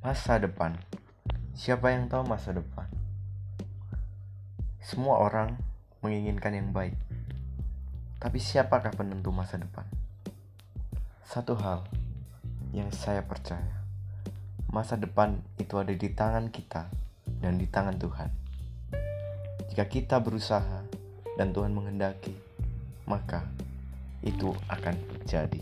Masa depan. Siapa yang tahu masa depan? Semua orang menginginkan yang baik. Tapi siapakah penentu masa depan? Satu hal yang saya percaya. Masa depan itu ada di tangan kita dan di tangan Tuhan. Jika kita berusaha dan Tuhan menghendaki, maka itu akan terjadi.